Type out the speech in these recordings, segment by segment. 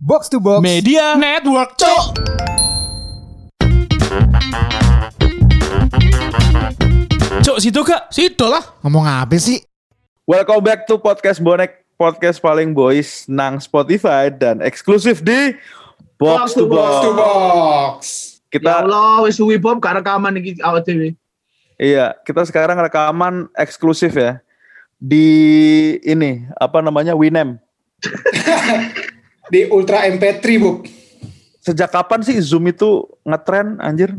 Box to Box Media Network, Cok. Cok, situ kak? Situ lah. Ngomong apa sih? Welcome back to podcast bonek podcast paling boys nang Spotify dan eksklusif di Box, to Box. to box. Ya Kita Allah, wis suwi Bob gak rekaman iki awak dhewe. iya, kita sekarang rekaman eksklusif ya di ini apa namanya Winem. Di Ultra MP3, Bu. Sejak kapan sih Zoom itu ngetren anjir?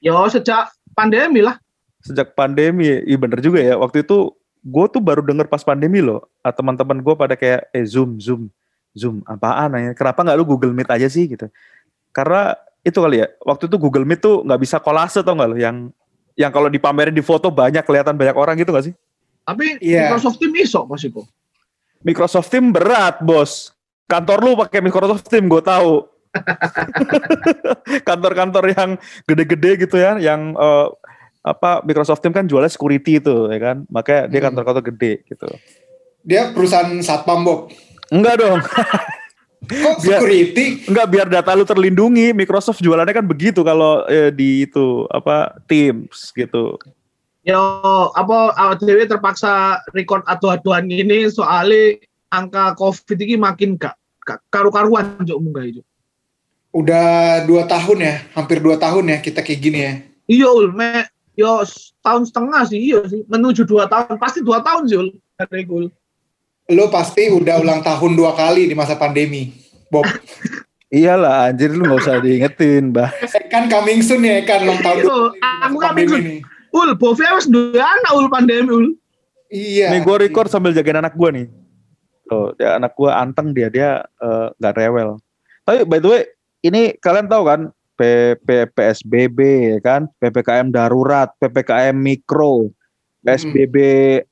Yo sejak pandemi lah. Sejak pandemi, iya bener juga ya. Waktu itu gue tuh baru denger pas pandemi loh. Ah, Teman-teman gue pada kayak, eh Zoom, Zoom, Zoom, apaan ya? Kenapa nggak lu Google Meet aja sih gitu? Karena itu kali ya, waktu itu Google Meet tuh nggak bisa kolase tau nggak lo? Yang yang kalau dipamerin di foto banyak kelihatan banyak orang gitu gak sih? Tapi Iya. Microsoft Teams iso pas iku. Microsoft Team berat bos. Kantor lu pakai Microsoft Team gue tahu. Kantor-kantor yang gede-gede gitu ya, yang eh, apa Microsoft Team kan jualnya security itu ya kan, makanya dia Hmm. kantor-kantor gede gitu. Dia perusahaan satpam, Bob. Enggak dong, Kok Biar- security? enggak biar data lu terlindungi. Microsoft jualannya kan begitu kalau eh, di itu apa Teams gitu. Yo apa awak dhewe terpaksa record adu-aduan gini soalnya angka Covid ini makin gak, gak karu-karuan juk munggah itu. Udah dua tahun ya, hampir dua tahun ya kita kayak gini ya. Iya ul, me yo tahun setengah sih iya sih menuju dua tahun pasti dua tahun sih ul dari ul. Lo pasti udah ulang tahun dua kali di masa pandemi, Bob. Iyalah anjir lu nggak usah diingetin, Bah. Kan coming soon ya, kan ulang tahun Iya, di masa aku coming pandemi soon. nih. Ul, Bovi harus dua anak ul pandemi ul. Iya. Nih gue record sambil jagain anak gue nih. Tuh, ya anak gue anteng dia, dia eh, nggak rewel. Tapi by the way, ini kalian tahu kan PP, PSBB ya kan, PPKM darurat, PPKM mikro, PSBB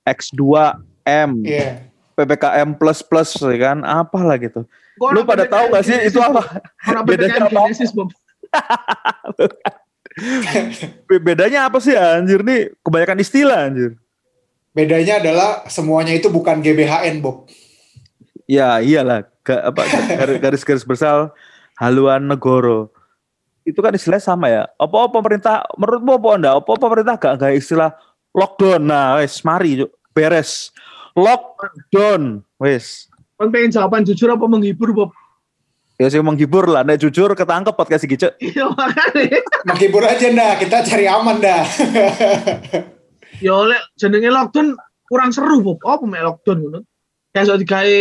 X2M, Iya. PPKM plus plus ya kan, apalah gitu. Kok Lu pada PPKM tahu gak sih itu apa? Bedanya apa? Genesis, Bedanya apa sih anjir nih? Kebanyakan istilah anjir. Bedanya adalah semuanya itu bukan GBHN, Bob. Ya iyalah, Ga- apa garis- garis-garis besar haluan negoro. Itu kan istilahnya sama ya. Apa pemerintah menurutmu apa anda? Apa pemerintah gak gak istilah lockdown? Nah, wes mari yuk beres. Lockdown, wes. Kan pengen jawaban jujur apa menghibur, Bob? Ya sih menghibur lah. Nek jujur ketangkep podcast gitu. Iya makanya. Menghibur aja dah, kita cari aman dah. Ya oleh jenenge lockdown kurang seru, Bob. Apa mek lockdown ngono? Kayak so digawe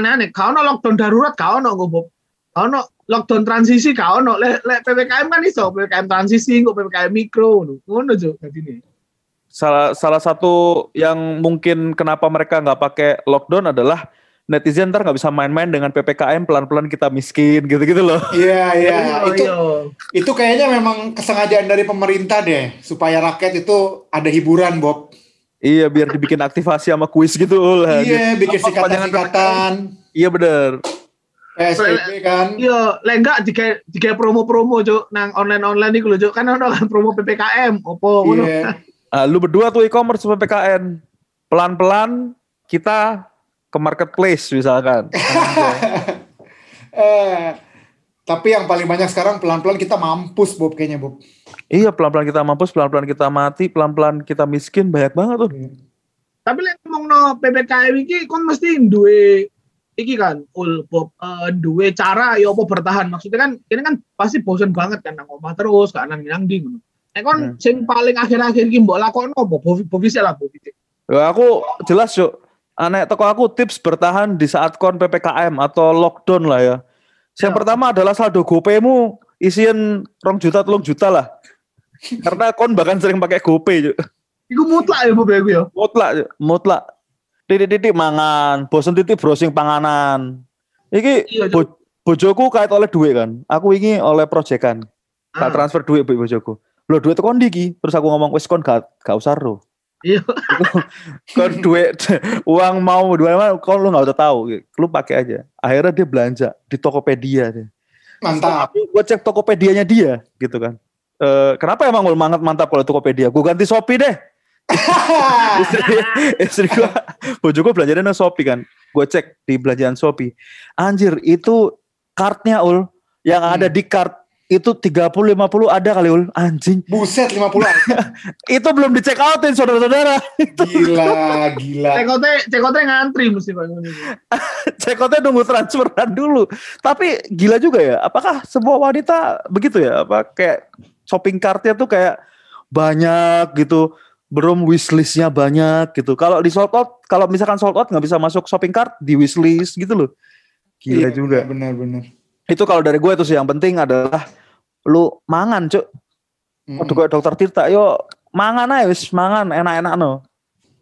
aneh-aneh. Kau ono lockdown darurat, kau ono kok, Bob. Kau ono lockdown transisi, kau ono. Lek lek PPKM kan iso, PPKM transisi, kok PPKM mikro ngono. Ngono jo ini. Salah salah satu yang mungkin kenapa mereka nggak pakai lockdown adalah netizen ntar nggak bisa main-main dengan ppkm pelan-pelan kita miskin gitu-gitu loh. Iya, iya. Oh, Itu iya. itu kayaknya memang kesengajaan dari pemerintah deh supaya rakyat itu ada hiburan, Bob. Iya biar dibikin aktivasi sama kuis gitu lah. Iya, bikin sikatan-sikatan. Iya bener. PSBB kan. Iya, lek enggak digawe digawe promo-promo, Cuk, nang online-online iku lho, Cuk. Kan ono kan promo PPKM, opo ngono. Iya. Ah, lu berdua tuh e-commerce sama PKN. Pelan-pelan kita ke marketplace misalkan. Eh, tapi yang paling banyak sekarang pelan-pelan kita mampus, Bob kayaknya, Bob. iya pelan-pelan kita mampus, pelan-pelan kita mati, pelan-pelan kita miskin banyak banget tuh. Tapi lek ngomongno PPKM iki kon mesti duwe iki kan ul Bob eh, duwe cara ya apa bertahan. Maksudnya kan ini kan pasti bosen banget kan nang omah terus gak nang nang ndi ngono. Nek kon Hmm. sing paling akhir-akhir iki mbok lakokno apa? Sih lah Bovi. Ya, aku jelas yuk. Aneh toko aku tips bertahan di saat kon PPKM atau lockdown lah ya. Yang Ya. pertama adalah saldo GoPay-mu isiin rong juta, telung juta lah. Karena kon bahkan sering pakai GoPay. Cuk. Iku mutlak ya Bob ya, iku ya. mutlak mutlak titik-titik mangan bosen titik browsing panganan iki Iya, bo- bojoku kait oleh duit kan aku ingin oleh proyekan tak Ah, transfer duit bu bojoku lo duit kon ki terus aku ngomong wis kon gak gak usah ro Iya. kon duit uang mau dua mana kon lu nggak usah tahu lu pakai aja akhirnya dia belanja di Tokopedia dia Mantap. Gue cek Tokopedianya dia gitu kan. Eh kenapa emang gue mantap mantap kalau Tokopedia? Gue ganti Shopee deh. istri istri gue bojo gue belanjanya nang Shopee kan gue cek di belanjaan Shopee anjir itu kartnya ul yang ada di kart itu 30 50 ada kali ul. Anjing. Buset 50 aja. itu belum di check outin saudara-saudara. Gila, gila. Cekote, cekote ngantri mesti check outnya nunggu transferan dulu. Tapi gila juga ya. Apakah sebuah wanita begitu ya? Apa kayak shopping cartnya tuh kayak banyak gitu. Belum wishlistnya banyak gitu. Kalau di sold out kalau misalkan sold out nggak bisa masuk shopping cart di wishlist gitu loh. Gila Iya, juga. Benar, benar. itu kalau dari gue itu sih yang penting adalah lu mangan cuk Mm. Kayak dokter Tirta yo mangan aja wis mangan enak-enak no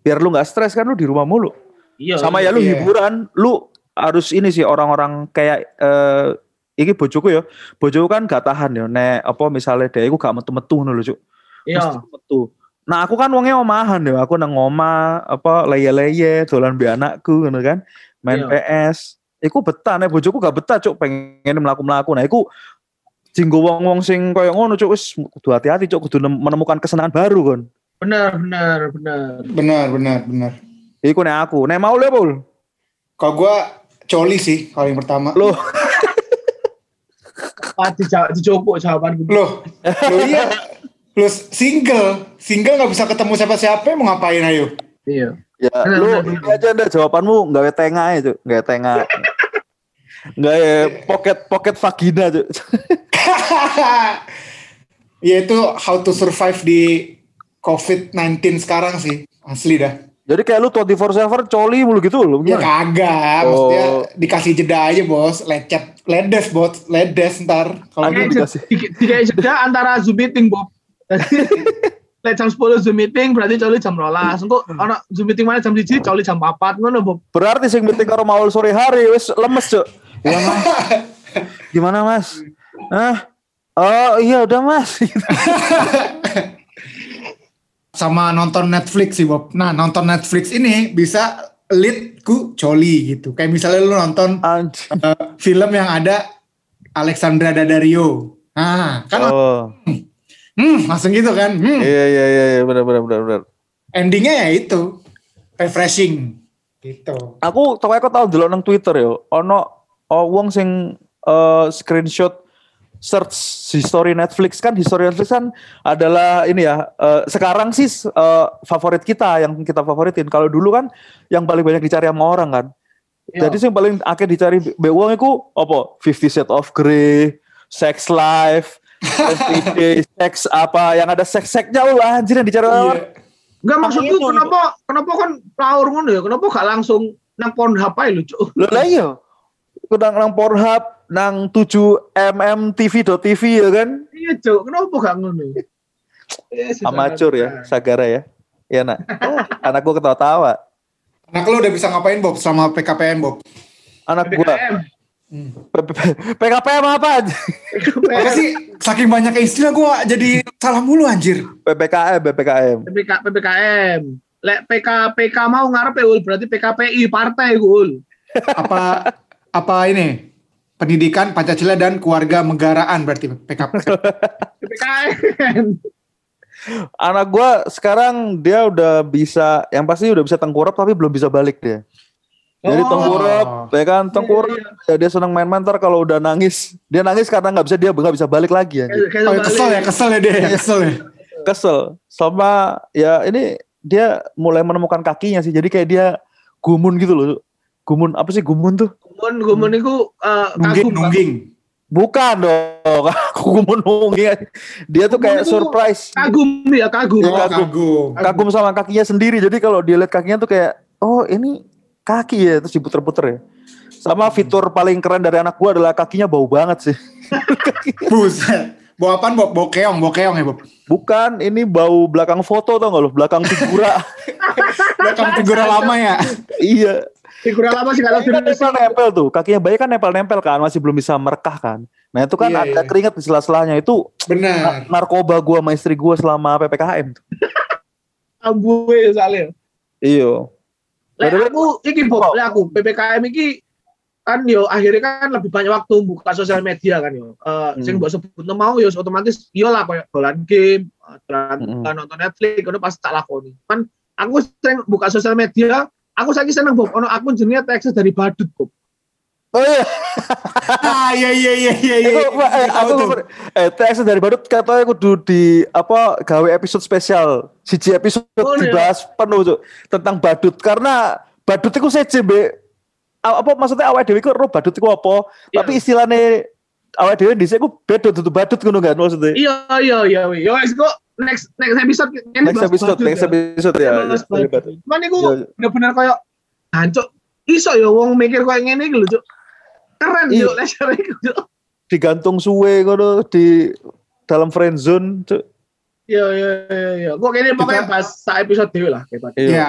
biar lu nggak stres kan lu di rumah mulu Iya. sama ya lu iya. hiburan lu harus ini sih orang-orang kayak eh iki bojoku ya bojoku kan gak tahan ya nek apa misalnya dia iku gak metu-metu ngono lho cuk Iya. Metu nah aku kan wongnya omahan ya aku nang oma apa leye-leye dolan be anakku ngono kan main Iya. PS iku betah nek bojoku gak betah cuk pengen melaku-melaku nah iku jinggo wong-wong sing koyo ngono cuk wis kudu hati-hati cuk kudu nem- menemukan kesenangan baru kon Benar, benar, benar. Benar, benar, benar. iku nek aku nek mau le Pul Kalau gua coli sih kalau yang pertama. Loh. Ah, dijawab, dijopok jawaban gue. Loh, loh iya. Lu single, single nggak bisa ketemu siapa-siapa mau ngapain ayo? Iya. Ya, lu aja anda jawabanmu nggak tengah ya, Cuk. Nggak tengah. Nggak ya pocket pocket vagina, Cuk. ya itu how to survive di COVID-19 sekarang sih. Asli dah. Jadi kayak lu 24/7 coli mulu gitu loh. Ya kagak, Oh. maksudnya dikasih jeda aja bos, lecet, ledes bos, ledes ntar. Kalau gitu. dikasih. Tiga jeda antara Zoom meeting, Bob. Lek jam 10 Zoom meeting berarti coli jam 12. Engko ana Zoom meeting mana jam 1 coli jam 4 ngono, Bob. Berarti sing penting karo maul sore hari wis lemes, Cuk. Ya, Mas. Gimana, Mas? Ah. Oh, iya udah, Mas. sama nonton Netflix sih Bob. Nah nonton Netflix ini bisa lead ku coli gitu. Kayak misalnya lu nonton uh, film yang ada Alexandra Daddario. Nah kan Oh. hmm, langsung gitu kan. Hmm, Iya, iya, iya, iya, benar benar benar benar. endingnya ya itu refreshing gitu. aku tau aku tau dulu nang Twitter yo ono oh, wong sing eh, screenshot search history Netflix kan history Netflix kan adalah ini ya eh, sekarang sih eh, favorit kita yang kita favoritin kalau dulu kan yang paling banyak dicari sama orang kan Iya. jadi yang paling akeh dicari be wong iku apa Fifty Shades of Grey Sex Life SPJ, Sex apa yang ada seks-seksnya lah anjir yang dicari orang Iya. Enggak maksudku itu, kenapa kenapa kan laur ngono ya? Kenapa gak langsung nang Pornhub ae lho, Cuk? Lho lah iya. Iku nang nang Pornhub, nang 7mmtv.tv ya kan. Iya, Cuk. Kenapa gak ngono? Eh, Amacur ya. Sagara ya. Iya nak. Oh, anak gua ketawa-tawa. Anak lu udah bisa ngapain Bob selama PKPN Bob? Anak gua PPKM. PKPM apa? Apa sih? Saking banyak istilah gua jadi salah mulu anjir. PPKM, PPKM. PPK, PPKM. Lek PK PK mau ngarepe ul berarti PKPI partai ul. Apa apa ini? Pendidikan Pancasila dan keluarga negaraan berarti PKP. PPKM. Anak gua sekarang dia udah bisa, yang pasti udah bisa tengkurap tapi belum bisa balik dia. Jadi Oh. tengkurap, ya kan tengkurap. Iya, Ya, dia senang main-main ntar kalau udah nangis, dia nangis karena nggak bisa dia nggak bisa balik lagi ya. Oh, balik. kesel ya, kesel ya dia, ya, kesel ya. kesel sama ya ini dia mulai menemukan kakinya sih jadi kayak dia gumun gitu loh gumun apa sih gumun tuh Gumun gumun iku eh, Nungging, kagum, nungging. bukan dong aku gumun nungging dia tuh kayak itu- surprise Kagum ya, kagum. Oh, kagum. kagum. kagum sama kakinya sendiri jadi kalau dia lihat kakinya tuh kayak oh ini kaki ya terus diputer-puter ya sama fitur paling keren dari anak gua adalah kakinya bau banget sih Buset. Bawa apaan Bob? Bawa keong, bawa keong ya Bob. bukan ini bau belakang foto tau gak lo belakang figura Belakang figura lama ya. iya Figura lama sih kalau kan film nempel-nempel tuh, kakinya bayi kan nempel-nempel kan, masih belum bisa merekah kan. Nah itu kan Iya, ada iya. keringat di sela-selanya itu Benar. narkoba gua sama istri gua selama PPKM. tuh. ambue soalnya. Iyo. Lek Padahal- aku iki Bob, lek aku PPKM iki kan yo akhirnya kan lebih banyak waktu buka sosial media kan yo. Eh Hmm. sing mbok sebut mau yo otomatis yo lah kayak dolan game, eh, dolan Mm-mm. nonton Netflix ngono pasti tak lakoni. Kan aku sering buka sosial media, aku saiki seneng Bob, ono akun jenenge teks dari Badut Bob. Oh iya, ah iya iya iya iya iya. Iku, eh, Tahu aku tuh. eh TX dari Badut katanya kudu di apa gawe episode spesial. Siji episode Oh, iya. dibahas penuh Cuk, tentang Badut karena Badut itu seje Mbak. A- apa maksudnya awake dhewe iku ro Badut iku apa? Iya. Tapi istilahnya awake dhewe dhisik iku beda dudu Badut ngono kan maksudnya. Iya iya iya. wih. Yo wis kok next next episode ini Next episode, next ya. episode ya. Bahas ya, badut. Cuman iku Iya, iya. bener-bener kayak hancur. Iso ya wong mikir kayak ngene iki lho, Cuk. Keren Iya. yo leisure iku, Cuk. Digantung suwe ngono di dalam friend zone. Cuk. Iya iya iya iya. Kok kene pokoknya Kita- bahas sak episode dhewe lah kayak. Iya. Iya.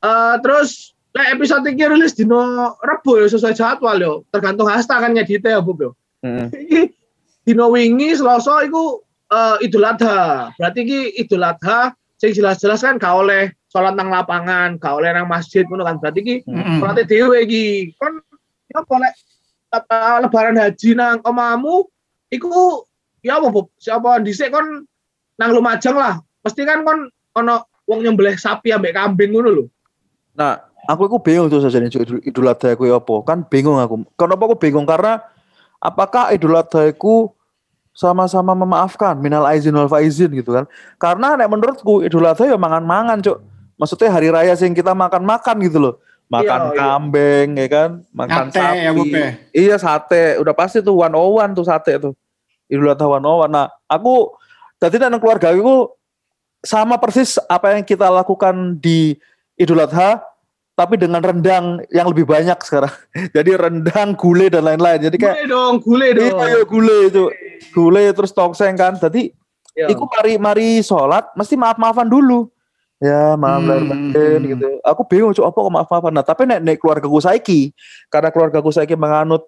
Eh, terus lek episode iki rilis dino Rebo ya sesuai jadwal yo. Tergantung hasta kan ngedite ya, Bob yo. Iki dino wingi Selasa iku eh, Idul Adha. Berarti iki Idul Adha sing jelas-jelas kan gak oleh sholat nang lapangan, gak oleh nang masjid ngono kan. Berarti iki Mm-mm. sholat dhewe iki. Kon ya apa lek eh, lebaran haji nang omamu iku ya apa? Siapa dhisik kon nang Lumajang lah. Mesti kan kon ono wong nyembelih sapi ambek kambing ngono lho. Nah, aku itu bingung tuh saja nih Idul, Adha aku ya apa? Kan bingung aku. Kenapa aku bingung? Karena apakah Idul Adha aku sama-sama memaafkan minal aizin wal faizin gitu kan? Karena nek menurutku Idul Adha ya mangan-mangan, Cuk. Maksudnya hari raya sing kita makan-makan gitu loh. Makan Iya, iya. kambing ya kan, makan Sate sapi. ya, Bob, ya? Iya sate, udah pasti tuh one on one tuh sate tuh. Idul Adha one on one. Nah, aku tadi dan keluarga aku sama persis apa yang kita lakukan di Idul Adha, tapi dengan rendang yang lebih banyak sekarang. Jadi rendang, gulai dan lain-lain. Jadi kayak Gule dong, gule dong. iya iya, gulai itu, gulai terus tongseng kan. Jadi Iya. Iku mari mari sholat mesti maaf maafan dulu. Ya maaf lahir Hmm. batin gitu. Aku bingung cok apa kok maaf maafan. Nah tapi nek nek keluarga gue saiki karena keluarga gue saiki menganut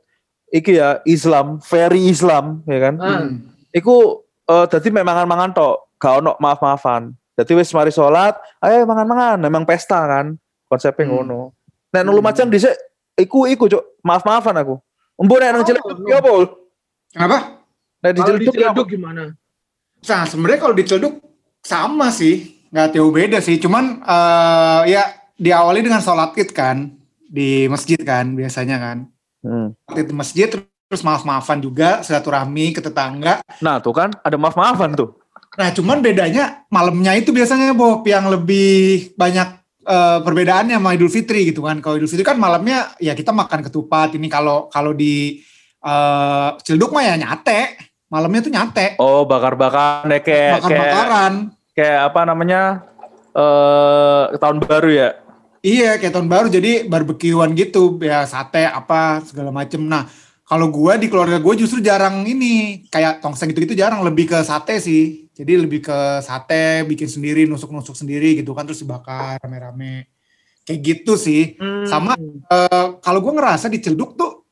iki ya Islam, very Islam ya kan. Ah. Hmm. Iku eh tadi memang mangan tok, gak ono maaf maafan. Jadi wis mari sholat, ayo mangan mangan, memang pesta kan konsepnya Hmm. ngono. Nek nulu macam dhisik iku iku cok maaf maafan aku. Embo nek nang Oh, cilik no. ya apa? Ul? Kenapa? Nek di apa? diceleduk gimana? Nah, sebenarnya kalau dicelduk sama sih, nggak jauh beda sih. Cuman eh, ya diawali dengan sholat id kan di masjid kan biasanya kan. Hmm. Di masjid terus maaf-maafan juga silaturahmi ke tetangga. Nah tuh kan ada maaf maafan tuh. Nah, cuman bedanya malamnya itu biasanya Bob yang lebih banyak eh, perbedaannya sama Idul Fitri gitu kan. Kalau Idul Fitri kan malamnya ya kita makan ketupat. Ini kalau kalau di eh Cilduk mah ya nyate. Malamnya tuh nyate. Oh bakar-bakaran ya kayak kayak Bakar-bakaran. kayak apa namanya eh tahun baru ya. Iya, kayak tahun baru jadi barbekyuan gitu, ya sate apa segala macem. Nah, kalau gua di keluarga gue justru jarang ini, kayak tongseng gitu-gitu jarang, lebih ke sate sih. Jadi lebih ke sate, bikin sendiri, nusuk-nusuk sendiri gitu kan, terus dibakar rame-rame. Kayak gitu sih. Hmm. Sama eh, kalau gue ngerasa di Cilduk tuh,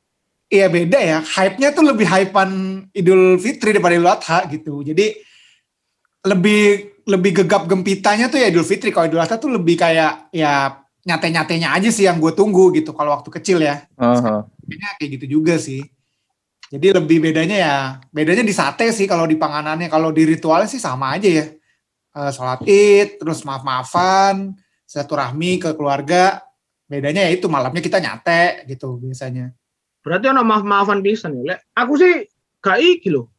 iya beda ya. Hype-nya tuh lebih hypean Idul Fitri daripada Idul Adha gitu. Jadi lebih lebih gegap gempitanya tuh ya Idul Fitri. Kalau Idul Adha tuh lebih kayak ya nyate-nyatenya aja sih yang gue tunggu gitu. Kalau waktu kecil ya, kayaknya kayak gitu juga sih. Jadi lebih bedanya ya, bedanya di sate sih kalau di panganannya. Kalau di ritualnya sih sama aja ya. Eh, sholat id, terus maaf-maafan, silaturahmi ke keluarga. Bedanya ya itu malamnya kita nyate gitu biasanya. Berarti ono maaf-maafan pisan ya. Lek aku sih gak iki lho.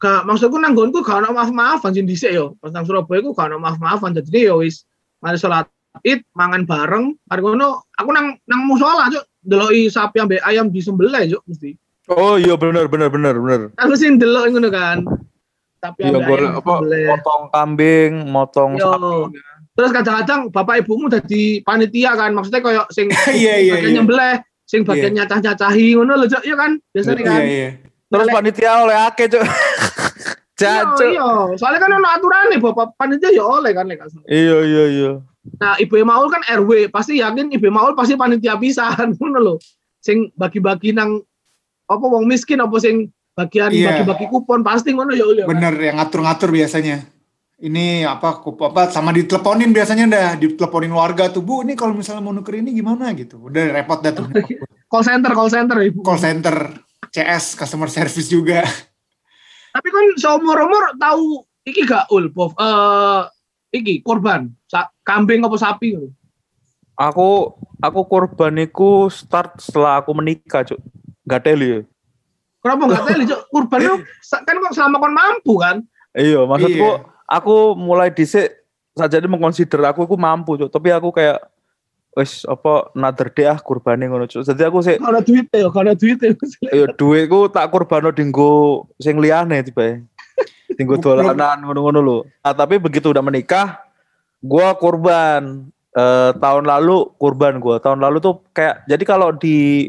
Gak maksudku nang nggonku gak ono maaf-maafan sing dhisik yo. Pas nang Surabaya ku gak ono maaf-maafan. Jadi yo wis mari salat Id mangan bareng. Mari ngono aku nang nang musola cuk deloki sapi ambek ayam disembelih cuk mesti. Oh iya benar benar benar benar. Aku sih ndelok ngono kan. Sapi Iya ayam apa motong kambing, motong Yo. sapi. Terus kadang-kadang bapak ibumu dadi panitia kan. Maksudnya koyo sing Iya, iya, bagian iya. nyembelih, sing bagian nyacah-nyacahi ngono lho cuk. Iya kan? Biasanya kan. iya. Terus panitia oleh ake cuk. Iya, Jancuk. iya. Soalnya kan ono aturannya bapak panitia ya oleh kan lek. Iya iya iya. Nah, Ibu Maul kan RW, pasti yakin Ibu Maul pasti panitia pisan ngono lho. Sing bagi-bagi nang apa wong miskin apa sing bagian Iya. bagi-bagi kupon pasti ngono ya Ul, ya. kan? Bener yang ngatur-ngatur biasanya. Ini apa kup apa sama diteleponin biasanya dah diteleponin warga tuh bu ini kalau misalnya mau nuker ini gimana gitu udah repot dah tuh Call center, call center Ibu. call center CS customer service juga Tapi kan seumur-umur tahu iki gak ul, Bob. Eh iki korban, Sa- kambing apa sapi. Aku aku korban iku start setelah aku menikah cuk. Nggak teli ya. Kenapa nggak teli, Cok? Kurban lu kan kok selama kon mampu kan? Iya, maksudku Iya. aku mulai dhisik saja mengkonsider aku aku mampu, Cuk. Tapi aku kayak wis apa nader deh ah kurbane ngono, Cuk. Jadi aku sih Kalau duit ya, kalau duit ya. ya duitku tak kurbano dinggo sing liyane tiba. Dinggo dolanan ngono-ngono lho. Nah, tapi begitu udah menikah, gua kurban. Eh, tahun lalu kurban gua. Tahun lalu tuh kayak jadi kalau di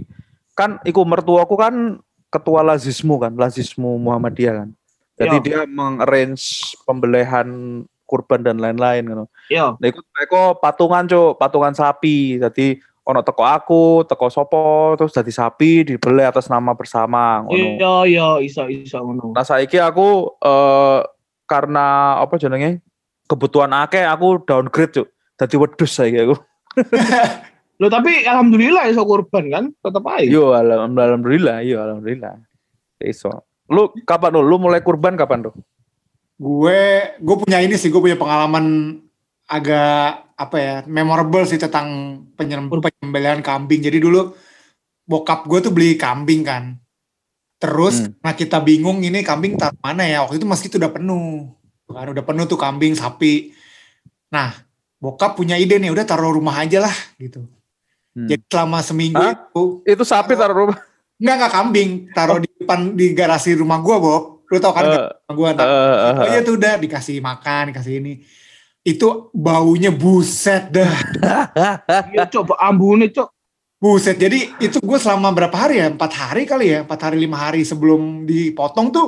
kan iku mertuaku kan ketua lazismu kan, lazismu Muhammadiyah kan. Jadi Iya. dia mengarrange pembelian kurban dan lain-lain gitu. Iya. Nah, ikut mereka patungan cuk, patungan sapi. Jadi ono teko aku, teko sopo, terus jadi sapi dibeli atas nama bersama ngono. Iya, iya, iso iso ngono. Nah saiki aku eh karena apa jenenge kebutuhan akeh aku downgrade cuk. Dadi wedhus saiki aku. Loh tapi alhamdulillah iso kurban kan, tetep aja. Yo alham- alhamdulillah, yo alhamdulillah. Iso. Lu kapan lu? Lu mulai kurban kapan tuh? Gue gue punya ini sih, gue punya pengalaman agak apa ya, memorable sih tentang penyem- penyembelihan kambing. Jadi dulu bokap gue tuh beli kambing kan. Terus Hmm. nah kita bingung ini kambing taruh mana ya. Waktu itu meski itu udah penuh. Kan udah penuh tuh kambing, sapi. Nah, bokap punya ide nih, udah taruh rumah aja lah gitu. Hmm. Jadi selama seminggu Hah? itu Itu sapi taruh rumah. enggak enggak kambing, taruh di depan di garasi rumah gua, Bob. Lu tau kan Eh, garasi rumah gua eh, ntar eh, Oh iya tuh udah dikasih makan, dikasih ini. Itu baunya buset dah. Iya, coba ambune, Cok. Buset. Jadi itu gue selama berapa hari ya? Empat hari kali ya? Empat hari, lima hari sebelum dipotong tuh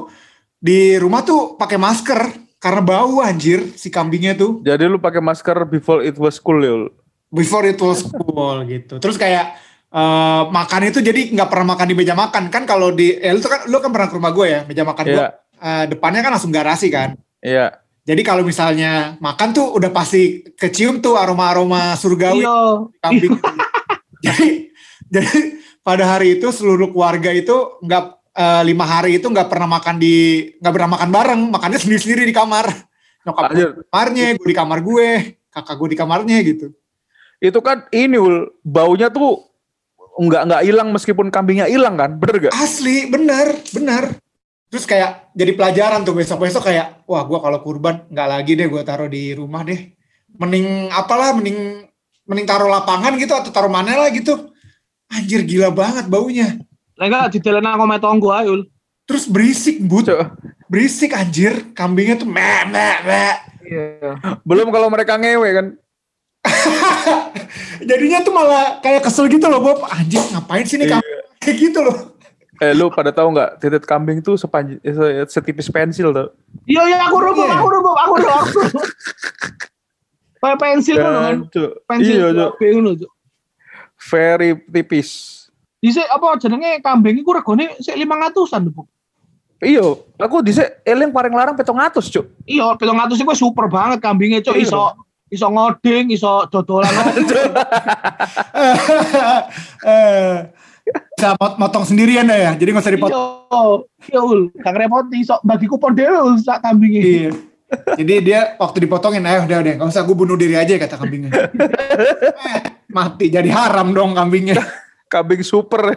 di rumah tuh pakai masker. Karena bau anjir si kambingnya tuh. Jadi lu pakai masker before it was cool ya. Before it was cool gitu. Terus kayak eh, makan itu jadi nggak pernah makan di meja makan. Kan kalau di, eh, lu tuh kan, lu kan pernah ke rumah gue ya. Meja makan gue Iya, eh, depannya kan langsung garasi kan. iya. Jadi kalau misalnya makan tuh udah pasti kecium tuh aroma-aroma surgawi Iya. kambing. jadi jadi pada hari itu seluruh keluarga itu nggak eh, lima hari itu nggak pernah makan di nggak pernah makan bareng, makannya sendiri-sendiri di kamar. Nyokap gue di kamarnya, gue di kamar gue, kakak gue di kamarnya gitu. Itu kan ini Ul, baunya tuh nggak nggak hilang meskipun kambingnya hilang kan, bener gak? Asli, bener, bener. Terus kayak jadi pelajaran tuh besok-besok kayak, wah gue kalau kurban nggak lagi deh gue taruh di rumah deh. Mending apalah, mending mending taruh lapangan gitu atau taruh mana lah gitu. Anjir gila banget baunya. Enggak didelen aku met tonggo ae, Ul. Terus berisik, but. Cuk. Berisik anjir. Kambingnya tuh meh, meh, meh. Iya. Belum kalau mereka ngewe kan. Jadinya tuh malah kayak kesel gitu loh, Bob. Anjir ngapain sih nih Iya. kambing? Kayak gitu loh. Eh lu pada tahu nggak titik kambing tuh sepanjang se- setipis pensil tuh. Iya, iya aku rubuh, Iya. aku rubuh, aku rubuh, aku rubuh. Kayak pensil ngono kan. Cuk. Pensil Iya, Cuk. Very tipis. Dhisik apa jenenge kambing iku regane sik 500-an, Bu. Iya, aku dhisik eling paling larang 700, Cuk. Iya, 700 iku super banget kambingnya, Cuk. Iya. Iso iso ngoding, iso dodolan. Eh, Bisa mot- motong sendirian dah ya. Jadi nggak usah dipotong. Iya, iya ul, gak ngerepoti, iso bagi kupon dhewe ul sak kambingnya. Iya. Jadi dia waktu dipotongin, ayo udah udah, nggak usah gue bunuh diri aja kata kambingnya. Eh, Mati jadi haram dong kambingnya. Kambing super.